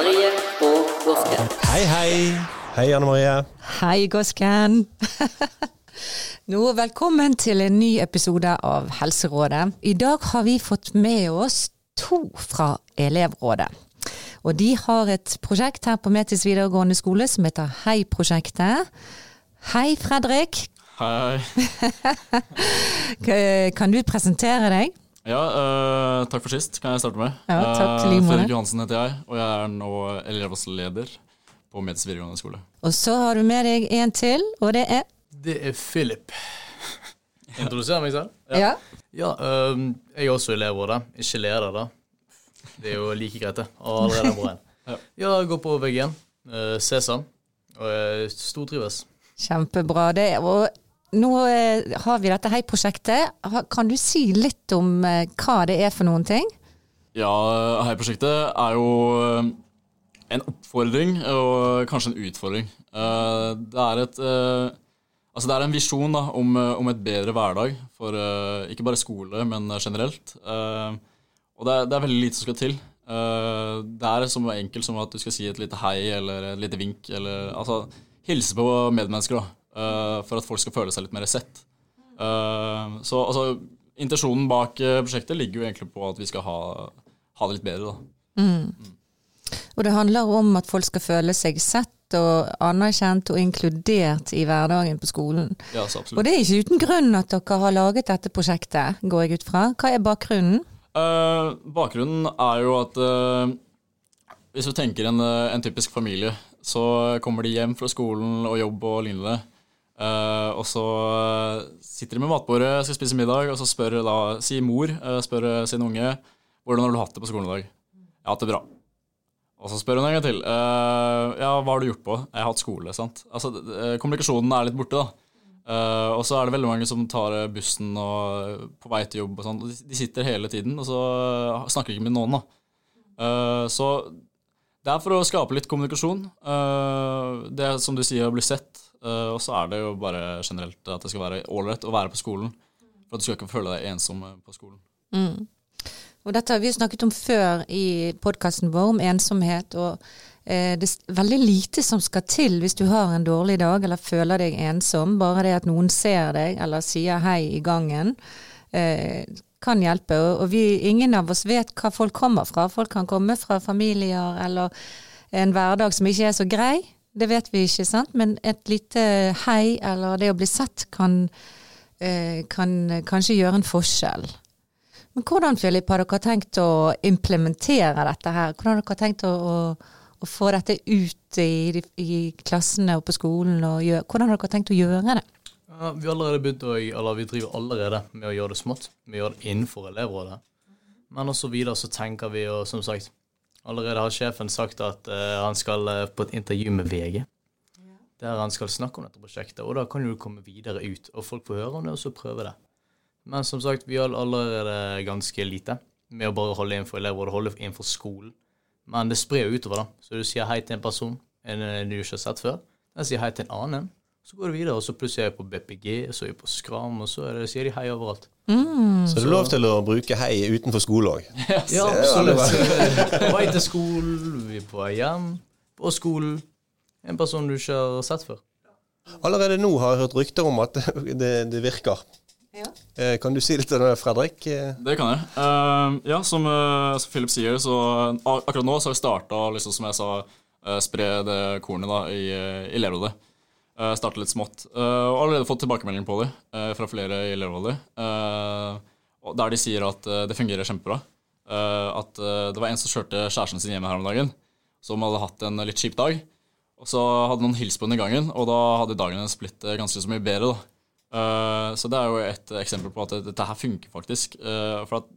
Marie og Goske. Hei, hei. Hei, Anne Marie. Hei, Gosken. Nå, velkommen til en ny episode av Helserådet. I dag har vi fått med oss to fra elevrådet. Og de har et prosjekt her på Metis videregående skole som heter Hei-prosjektet. Hei, Fredrik. Hei. Kan du presentere deg? Ja, uh, takk for sist, kan jeg starte med. Ja, takk til Eh, like måte. Fredrik Johansen heter jeg, og jeg er nå elevrådsleder på Metis videregående skole. Og så har du med deg en til, og det er Det er Philip. Introduserer meg selv? Ja. Ja, Um, jeg er også elevrådet. Ikke leder, da. Det er jo like greit, det. Allerede bra. én. Ja, jeg går på VG1, uh, Sesam, og jeg stortrives. Kjempebra. Det, og nå eh, har vi dette Hei-prosjektet. Kan du si litt om eh, hva det er for noen ting? Ja, Hei-prosjektet er jo eh, en oppfordring og kanskje en utfordring. Det er et Altså det er en visjon da, om, om et bedre hverdag for ikke bare skole, men generelt. Og det er, det er veldig lite som skal til. Det er så enkelt som at du skal si et lite hei eller et lite vink. Eller, altså hilse på medmennesker da, eh, for at folk skal føle seg litt mer sett. Uh, Så altså, intensjonen bak eh, prosjektet ligger jo egentlig på at vi skal ha, ha det litt bedre. da. Og det handler om at folk skal føle seg sett og anerkjent og inkludert i hverdagen på skolen. Ja, så Og det er ikke uten grunn at dere har laget dette prosjektet, går jeg ut fra. Hva er bakgrunnen? Uh, bakgrunnen er jo at hvis du tenker en, en typisk familie, så kommer de hjem fra skolen og jobb og lignende. Eh, og så eh, sitter de med matbordet, skal spise middag, og så spør da, sier mor uh, spør sin unge hvordan har du hatt det på skolen i dag. Jeg har hatt det bra. Og så spør hun en gang til. Uh, ja, hva har du gjort på? Jeg har hatt skole, sant. Altså, kommunikasjonen er litt borte, da. Og så er det veldig mange som tar bussen og på vei til jobb og sånn. De, sitter hele tiden, og så snakker ikke med noen, da. Så det er for å skape litt kommunikasjon. Det som du sier, å bli sett. Eh, og så er det jo bare generelt at det skal være ålreit å være på skolen. For at du skal ikke føle deg ensom eh, på skolen. Og dette har vi snakket om før i podkasten vår, om ensomhet. Og eh, det er veldig lite som skal til hvis du har en dårlig dag eller føler deg ensom. Bare det at noen ser deg eller sier hei i gangen, eh, kan hjelpe. Og vi, ingen av oss vet hva folk kommer fra. Folk kan komme fra familier eller en hverdag som ikke er så grei. Det vet vi ikke, sant. Men et lite hei eller det å bli sett kan, eh, kan kanskje gjøre en forskjell. Men hvordan Philip, har dere tenkt å implementere dette her? Hvordan har dere tenkt å, å, å få dette ut i, i klassene og på skolen? Og gjør, hvordan har dere tenkt å gjøre det? Ja, vi, å, eller vi driver allerede med å gjøre det smått. Vi gjør det innenfor elevrådet. Men også videre så tenker vi, og som sagt, allerede har sjefen sagt at uh, han skal eh, på et intervju med VG. Der han skal snakke om dette prosjektet, og da kan du komme videre ut, og folk får høre om det, og så prøve det. Men som sagt, vi har allerede ganske lite med å bare holde innenfor elevrådet, holde innenfor skolen. Men det sprer jo utover, da. Så du sier hei til en person en eh, du ikke har sett før. Den sier hei til en annen. Så går det videre, og så plutselig er jeg på BPG, så er jeg på Skram, og så er det, sier de hei overalt. Så det er lov til å bruke hei utenfor skole òg. Ja, absolutt. På vei til skolen, vi er på vei hjem, på skolen. En person du ikke har sett før. Allerede nå har jeg hørt rykter om at det, det virker. Ja. Kan du si litt om det, Fredrik? Eh, Det kan jeg. Uh, ja, som, uh, som Philip sier, så ak akkurat nå så har vi starta, liksom, som jeg sa, uh, spre det kornet da, i, uh, i elevrådet. Uh, Starte litt smått. Uh, og allerede fått tilbakemelding på det uh, fra flere i elevrådet. Uh, der de sier at eh, det fungerer kjempebra. Eh, at eh, det var en som kjørte kjæresten sin hjem her om dagen, som hadde hatt en litt kjip dag. Og så hadde noen hilst på henne i gangen, og da hadde dagen hennes blitt eh, ganske så mye bedre. Eh, så det er jo et eksempel på at dette her funker faktisk. Eh, for at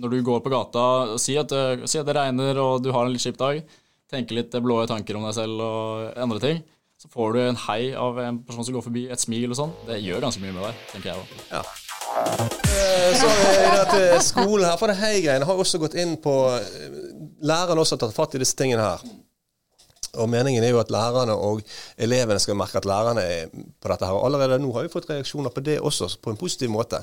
når du går på gata og sier at, si at det regner og du har en litt kjip dag, tenker litt blå tanker om deg selv og andre ting, så får du en hei av en person som går forbi, et smil og sånn. Det gjør ganske mye med deg, tenker jeg òg. Eh, Så til skolen her, for det hei-greiene har også gått inn på eh, Læreren også har tatt fatt i disse tingene her. Og Meningen er jo at lærerne og elevene skal merke at lærerne er på dette. her. Og Allerede nå har vi fått reaksjoner på det også, på en positiv måte.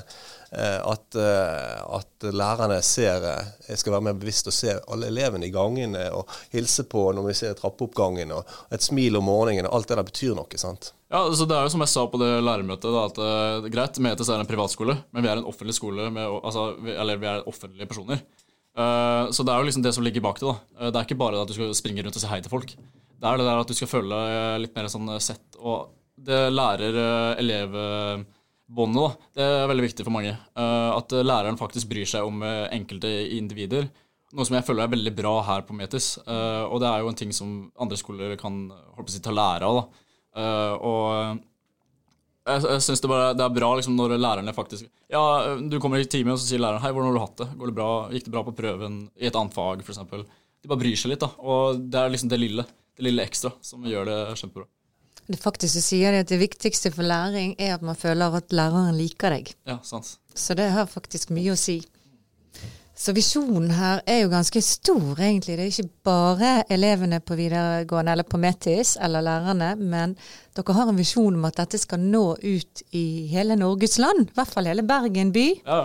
Eh, at, eh, at lærerne ser, eh, skal være mer bevisst og se alle elevene i gangene og hilse på når vi ser trappeoppgangen. og Et smil om morgenen. og Alt det der betyr noe. sant? Ja, så Det er jo som jeg sa på det lærermøtet, da, at er greit, Metes er en privatskole, men vi er en offentlig skole, med, altså, eller vi er offentlige personer. Uh, så det er jo liksom det som ligger bak det. da. Uh, det er ikke bare at du skal springe rundt og si hei til folk. Det er det der at du skal føle litt mer sånn sett. Og det lærer-elev-båndet, da. Det er veldig viktig for mange. At læreren faktisk bryr seg om enkelte individer. Noe som jeg føler er veldig bra her på Metis. og det er jo en ting som andre skoler kan holdt på å si, ta lære av. da. og jeg, jeg syns det, det, er bra liksom, når lærerne faktisk Ja, du kommer i timen, og så sier læreren 'Hei, hvordan har du hatt det? Går det bra? Gikk det bra på prøven i et annet fag?' f.eks. De bare bryr seg litt, da. Og det er liksom det lille, det lille ekstra som gjør det kjempebra. Det faktisk sier de at det viktigste for læring er at man føler at læreren liker deg. Ja, sant. Så det har faktisk mye å si. Så visjonen her er jo ganske stor, egentlig. Det er ikke bare elevene på videregående eller på Metis eller lærerne, men dere har en visjon om at dette skal nå ut i hele Norges land. I hvert fall hele Bergen by. Ja.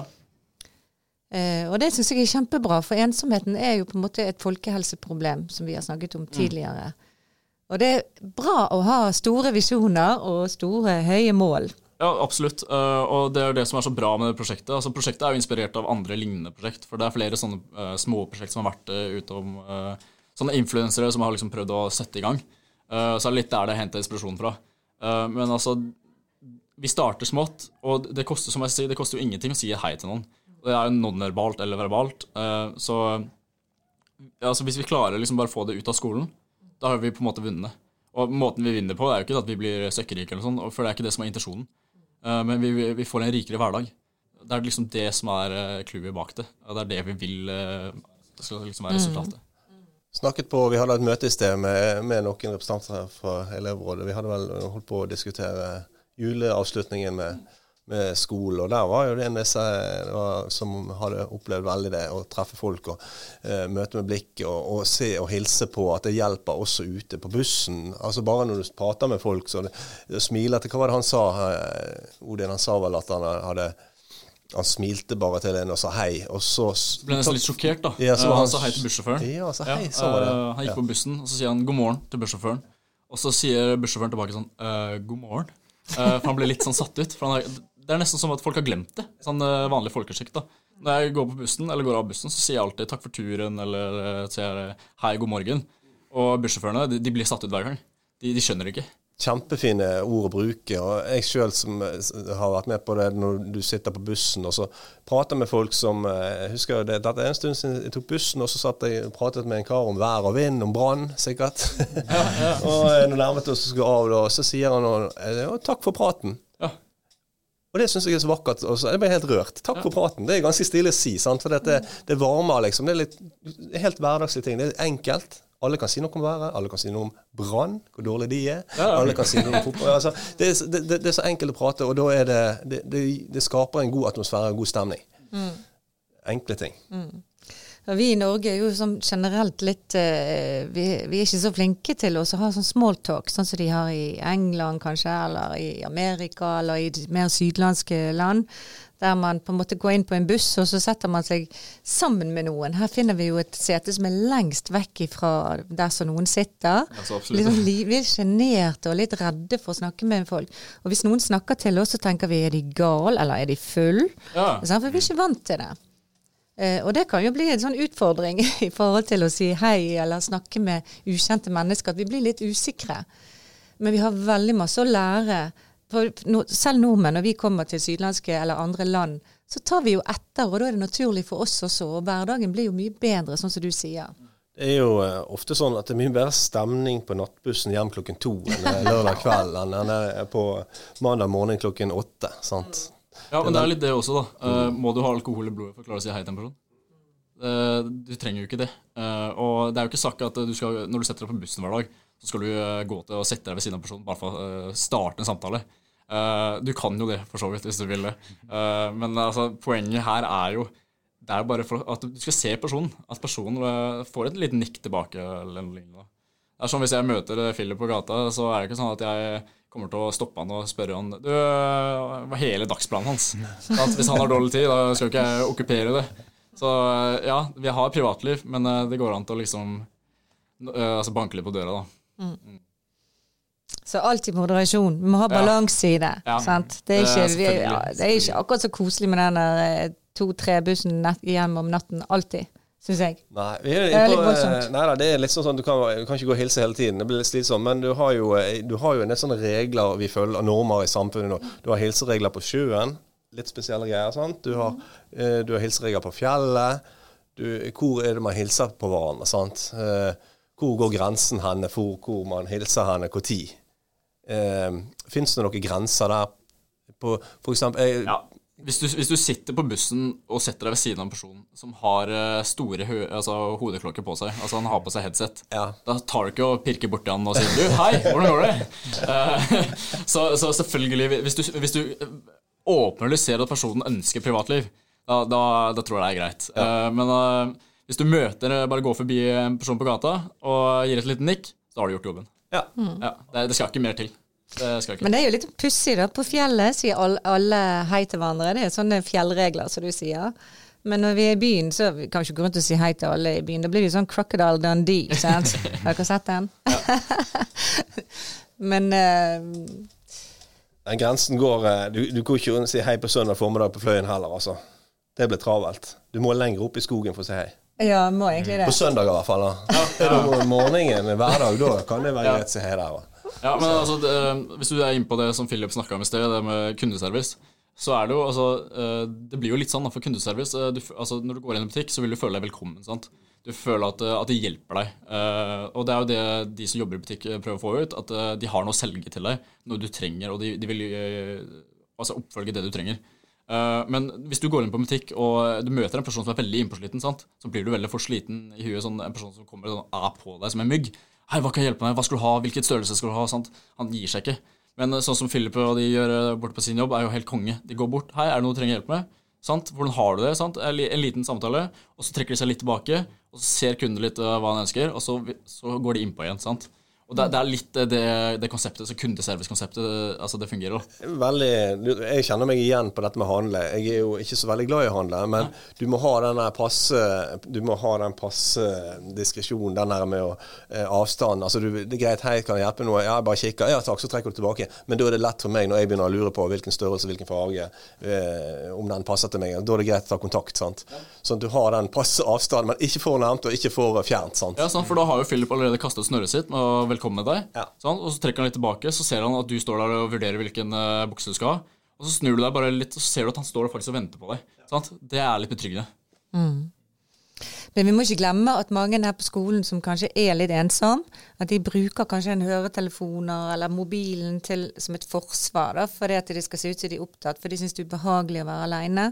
Eh, og det syns jeg er kjempebra, for ensomheten er jo på en måte et folkehelseproblem, som vi har snakket om mm. tidligere. Mm. Og det er bra å ha store visjoner og store, høye mål. Ja, absolutt. Uh, og det er det som er så bra med prosjektet. Altså, prosjektet er jo inspirert av andre lignende prosjekt. For det er flere sånne uh, småprosjekt som har vært uh, utom uh, Sånne influensere som har liksom prøvd å sette i gang. så er det litt der det henter inspirasjon fra. men altså Vi starter smått, og det koster som jeg sier, det koster jo ingenting å si hei til noen. Det er jo non-verbalt eller verbalt. så altså, hvis vi klarer liksom bare å få det ut av skolen, da har vi på en måte vunnet. Og måten vi vinner på, er jo ikke at vi blir søkkrike, eller sånn, for det er ikke det som er intensjonen. Eh, men vi, vi, får en rikere hverdag. Det er liksom det som er eh, clouet bak det. Og det er det vi vil eh, det skal liksom være resultatet. Mm. Snakket på, Vi hadde et møte i sted med, med noen representanter fra elevrådet. Vi hadde vel holdt på å diskutere juleavslutningen med med skole. Og der var jo det en disse som hadde opplevd veldig det, å treffe folk og eh, møte med blikket og, og, se og hilse på at det hjelper også ute på bussen. Altså Bare når du prater med folk, så det, det smiler til Hva var det han sa? Eh, Odin, han sa vel at han hadde han smilte bare til en og sa hei, og så Ble nesten litt sjokkert, da. Ja, uh, han sa hei til bussjåføren. Ja, sa hei, ja, var det. Uh, han gikk på bussen, og så sier han god morgen til bussjåføren. Og så sier bussjåføren tilbake sånn god morgen. for han ble litt sånn satt ut. For han har, det er nesten som at folk har glemt det. Sånn uh, vanlig folkeskikk. da. Når jeg går på bussen, eller går av bussen, så sier jeg alltid 'takk for turen' eller uh, sier 'hei, god morgen'. Og bussjåførene de, de, blir satt ut hver gang. De, de skjønner det ikke. Kjempefine ord å bruke. og Jeg sjøl som eh, har vært med på det når du sitter på bussen og så prater med folk som Jeg husker det, er en stund siden jeg tok bussen, og så satt jeg og pratet med en kar om vær og vind, om brann, sikkert. Ja, ja. og når nærmet oss skulle av, da, så sier han 'takk for praten'. Og det syns jeg er så vakkert. Og så jeg ble helt rørt. Takk for praten. Det er ganske stilig å si, sant? for dette, det varmer, liksom. Det er litt helt hverdagslige ting. Det er enkelt. Alle kan si noe om været, alle kan si noe om brann, hvor dårlig de er. Ja. Alle kan si noe om fotball. Altså, det, det, det, er, så enkelt å prate, og da er det Det, skaper en god atmosfære, en god stemning. Mm. Enkle ting. Mm. Ja, vi i Norge er jo sånn generelt litt uh, vi, vi, er ikke så flinke til å ha sånn smalltalk, sånn som de har i England kanskje, eller i Amerika, eller i mer sydlandske land. Der man på en måte går inn på en buss, og så setter man seg sammen med noen. Her finner vi jo et sete som er lengst vekk fra der som noen sitter. Altså, litt sånn, vi er sjenerte og litt redde for å snakke med folk. Og hvis noen snakker til oss, så tenker vi er de gal, eller er de full? Ja. For vi er ikke vant til det. Eh, og det kan jo bli en sånn utfordring i forhold til å si hei eller snakke med ukjente mennesker, at vi blir litt usikre. Men vi har veldig masse å lære. For selv nordmenn, når vi kommer til sydlandske eller andre land, så tar vi jo etter, og da er det naturlig for oss også. Og hverdagen blir jo mye bedre, sånn som du sier. Det er jo uh, ofte sånn at det er mye bedre stemning på nattbussen hjem klokken to enn lørdag kveld enn på mandag morgen klokken åtte. sant? Ja, men det er litt det også, da. Uh, må du ha alkohol i blodet for å klare å si hei til en person? Uh, du trenger jo ikke det. Uh, og det er jo ikke sagt at du skal, når du setter deg på bussen hver dag, så skal du gå til å sette deg ved siden av en person bare for å starte en samtale. du kan jo det, for så vidt, hvis du vil det. men altså, poenget her er jo det er bare for at du skal se personen. At personen får et lite nikk tilbake. eller noe lignende. Det er sånn Hvis jeg møter Philip på gata, så er det ikke sånn at jeg kommer til å stoppe han og spørre han Du, hva er hele dagsplanen hans? At hvis han har dårlig tid, da skal ikke jeg okkupere det. Så ja, vi har privatliv, men eh, det går an til å liksom eh, altså banke litt på døra, da. Så alt i moderasjon. Vi må ha balanse i det. Ja. Sant? Det, er ikke, vi, ja, det er ikke akkurat så koselig med den der to-tre-bussen nett- hjem om natten. Alltid, syns jeg. Nei, vi er Det er litt voldsomt. eh, nei da, det er litt sånn at du kan, du kan ikke gå og hilse hele tiden. Det blir litt slitsomt. Men du har jo, eh, du har jo en del sånne regler vi følger, og normer i samfunnet nå. Du har hilseregler på sjøen. Litt spesielle greier. sant? Du har, eh, du har hilseregler på fjellet. Du, hvor er det man hilser på hverandre? sant? Eh, hvor går grensen henne for hvor man hilser henne når? Eh, Fins det noen grenser der? På, for eksempel, jeg, Ja. Hvis du, hvis du sitter på bussen og setter deg ved siden av en person som har eh, store ho altså, hodeklokker på seg, altså han har på seg headset, Ja. da tar du ikke og pirker borti han og sier du, hei, hvordan går det? Eh, så, så selvfølgelig, hvis du, hvis du åpner eller ser at personen ønsker privatliv, da, da, da tror jeg det er greit. Eh, men uh, hvis du møter, eh, bare går forbi en person på gata og gir et lite nikk, så har du gjort jobben. ja. Ja, det, det skal ikke mer til. Men det er jo litt pussig, da. På fjellet sier alle, alle hei til hverandre. Det er sånne fjellregler, som du sier. Men når vi er i byen, så vi kan vi ikke gå rundt og si hei til alle i byen. Da blir det sånn Crocodile Dundee. Sant? Har dere sett den? Men uh, Den grensen går eh, Du, du går ikke rundt og sier hei på søndag formiddag på Fløyen heller, altså. Det blir travelt. Du må lenger opp i skogen for å si hei. ja, må egentlig det. På søndag i hvert fall. da. Ja. om morgenen hverdag, da kan det være Ja. greit å si hei der. da. Ja, men altså, det, Hvis du er inne på det som Philip snakka om i sted, det med kundeservice, så er det jo altså eh, Det blir jo litt sånn for kundeservice. eh, Du, altså, når du går inn i en butikk, så vil du føle deg velkommen. sant? Du føler at, eh, at de hjelper deg. Eh, og det er jo det de som jobber i butikk, eh, prøver å få ut. At eh, de har noe å selge til deg, noe du trenger, og de, de vil eh, altså oppfølge det du trenger. Eh, men hvis du går inn på en butikk og du møter en person som er veldig innpåsliten, sant? så blir du veldig for sliten i huet. Sånn, en person som kommer og sånn, er på deg som en mygg. Hei, hva kan jeg hjelpe med? Hva skal du ha? Hvilket størrelse skal du ha? Sant? Han gir seg ikke. Men eh, sånn som Philip og de gjør eh, borte på sin jobb, er jo helt konge. De går bort. Hei, er det noe du trenger hjelp med? Sant? Hvordan har du det? Sant? En liten samtale, og så trekker de seg litt tilbake, og så ser kunden litt eh, hva han ønsker, og så, så går de innpå igjen. sant? Og det, det er litt det, det konseptet, så kundeservice-konseptet, altså det fungerer. da. Veldig, jeg kjenner meg igjen på dette med handle. Jeg er jo ikke så veldig glad i å handle, men du må ha den passe Du må ha den passe diskresjonen, den der med å, eh, avstand. Altså, du, det er greit, hei, kan jeg hjelpe noe? Ja, bare kikker. Ja takk, så trekker du tilbake. Men da er det lett for meg når jeg begynner å lure på hvilken størrelse, hvilken farge, eh, om den passer til meg. Da er det greit å ta kontakt. sant? Sånn at du har den passe avstanden, men ikke for nærmt og ikke for fjernt. sant? Ja, sant? For da har jo Philip allerede kastet snøret sitt med å med deg. Ja. Sånn, Og så trekker han litt tilbake, så ser han at du står der og vurderer hvilken uh, bukse du skal ha. Og så snur du deg bare litt, og så ser du at han står der faktisk og venter på deg. Sånn, Det er litt betryggende. Men vi må ikke glemme at mange her på skolen som kanskje er litt ensom, at de bruker kanskje en høretelefoner eller mobilen til, som et forsvar, da, fordi at de skal se ut som de er opptatt, for de syns det er ubehagelig å være alene.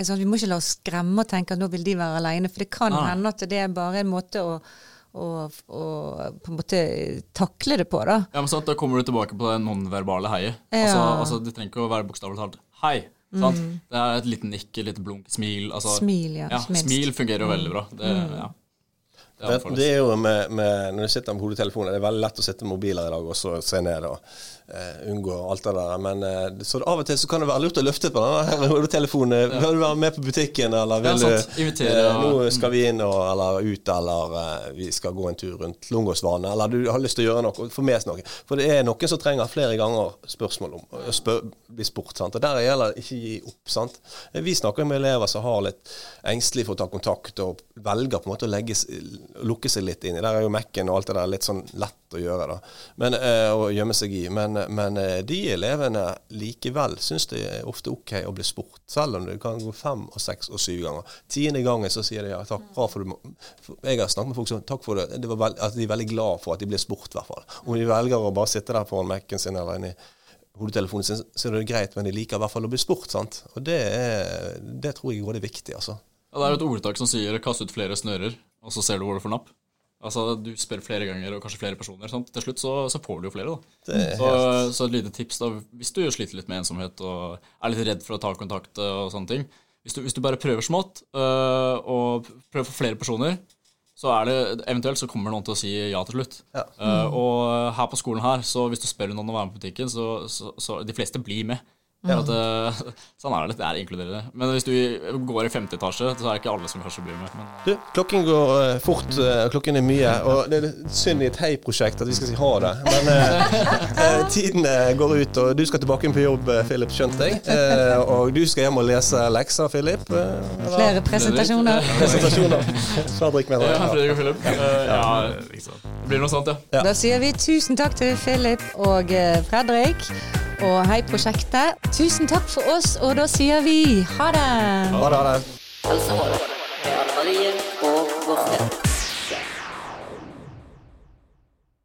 Så vi må ikke la oss skremme og tenke at nå vil de være alene, for det kan ah. hende at det er bare en måte å, å, å på en måte takle det på, da. Ja, men sant? Da kommer du tilbake på det nonverbale heiet. Ja. Altså, altså, det trenger ikke å være bokstavelig talt hei. Sant? Det er et lite nikk, et lite blunk, smil. Altså, Smil, ja, ja. Smil fungerer jo veldig bra. Det, ja. det Det, det er jo med, med, Når du sitter med hodetelefoner, det er veldig lett å sitte med mobiler i dag og se ned og eh, unngå alt det der. Men uh, så av og til så kan det være lurt å løfte på den telefonen. Ja. Vil du være med på butikken, eller vil Ja, du Invitere, eh, Nå skal vi inn og, eller ut, eller eh, vi skal gå en tur rundt Lungåsvannet, eller du har lyst til å gjøre noe, få med oss noe. For det er noen som trenger flere ganger spørsmål om å spør, bli spurt. Sant? Og der gjelder det ikke gi opp. Sant? Vi snakker med elever som har litt engstelig for å ta kontakt, og velger på en måte å legge, lukke seg litt inn i. Der er jo Mac-en og alt det der litt sånn lett å gjøre, da. Men, eh, å gjemme seg i. Men, men eh, de elevene likevel syns det er ofte OK å bli spurt, selv om det kan gå fem og seks og syv ganger. Tiende gangen så sier de ja, takk, bra for for Jeg har snakket med folk som takk for det, det veld, at de er veldig glad for at de blir spurt, i hvert fall. Om de velger å bare sitte der foran Mac-en sin eller inni hodetelefonen sin, så er det greit, men de liker i hvert fall å bli spurt. sant? Og det, er, det tror jeg er viktig, altså. Ja, det er jo et ordtak som sier 'kast ut flere snører', og så ser du hvor du får napp. Altså, Du spør flere ganger og kanskje flere personer. Sant? Til slutt så, så får du jo flere. da. Så, så et lite tips da, hvis du sliter litt med ensomhet og er litt redd for å ta kontakt og sånne ting Hvis du, hvis du bare prøver smått øh, og prøver for flere personer, så er det eventuelt så kommer noen til å si ja til slutt. Ja. Eh, og her på skolen her, så hvis du spør noen om å være med på butikken, så, så, så de fleste blir med. For at, eh, sånn er det litt. Det er inkluderende. Men hvis du går i femte etasje, så er det ikke alle som kanskje blir med. Men Du, klokken går eh, fort, eh, klokken er mye, og det er synd i et hei-prosjekt at vi skal si ha det. Men eh, eh, tiden eh, går ut, og du skal tilbake inn på jobb, eh, Philip, skjønt jeg. Eh, og du skal hjem og lese lekser, Philip. eh. Flere presentasjoner. Presentasjoner. Fredrik mener ja. Fredrik og Philip. Eh, ja, liksom. Det blir noe sånt, ja. Ja. Da sier vi tusen takk til Philip og eh, Fredrik. Og hei, prosjektet. Tusen takk for oss, og da sier vi ha det. Ha det. Ha det. Ha har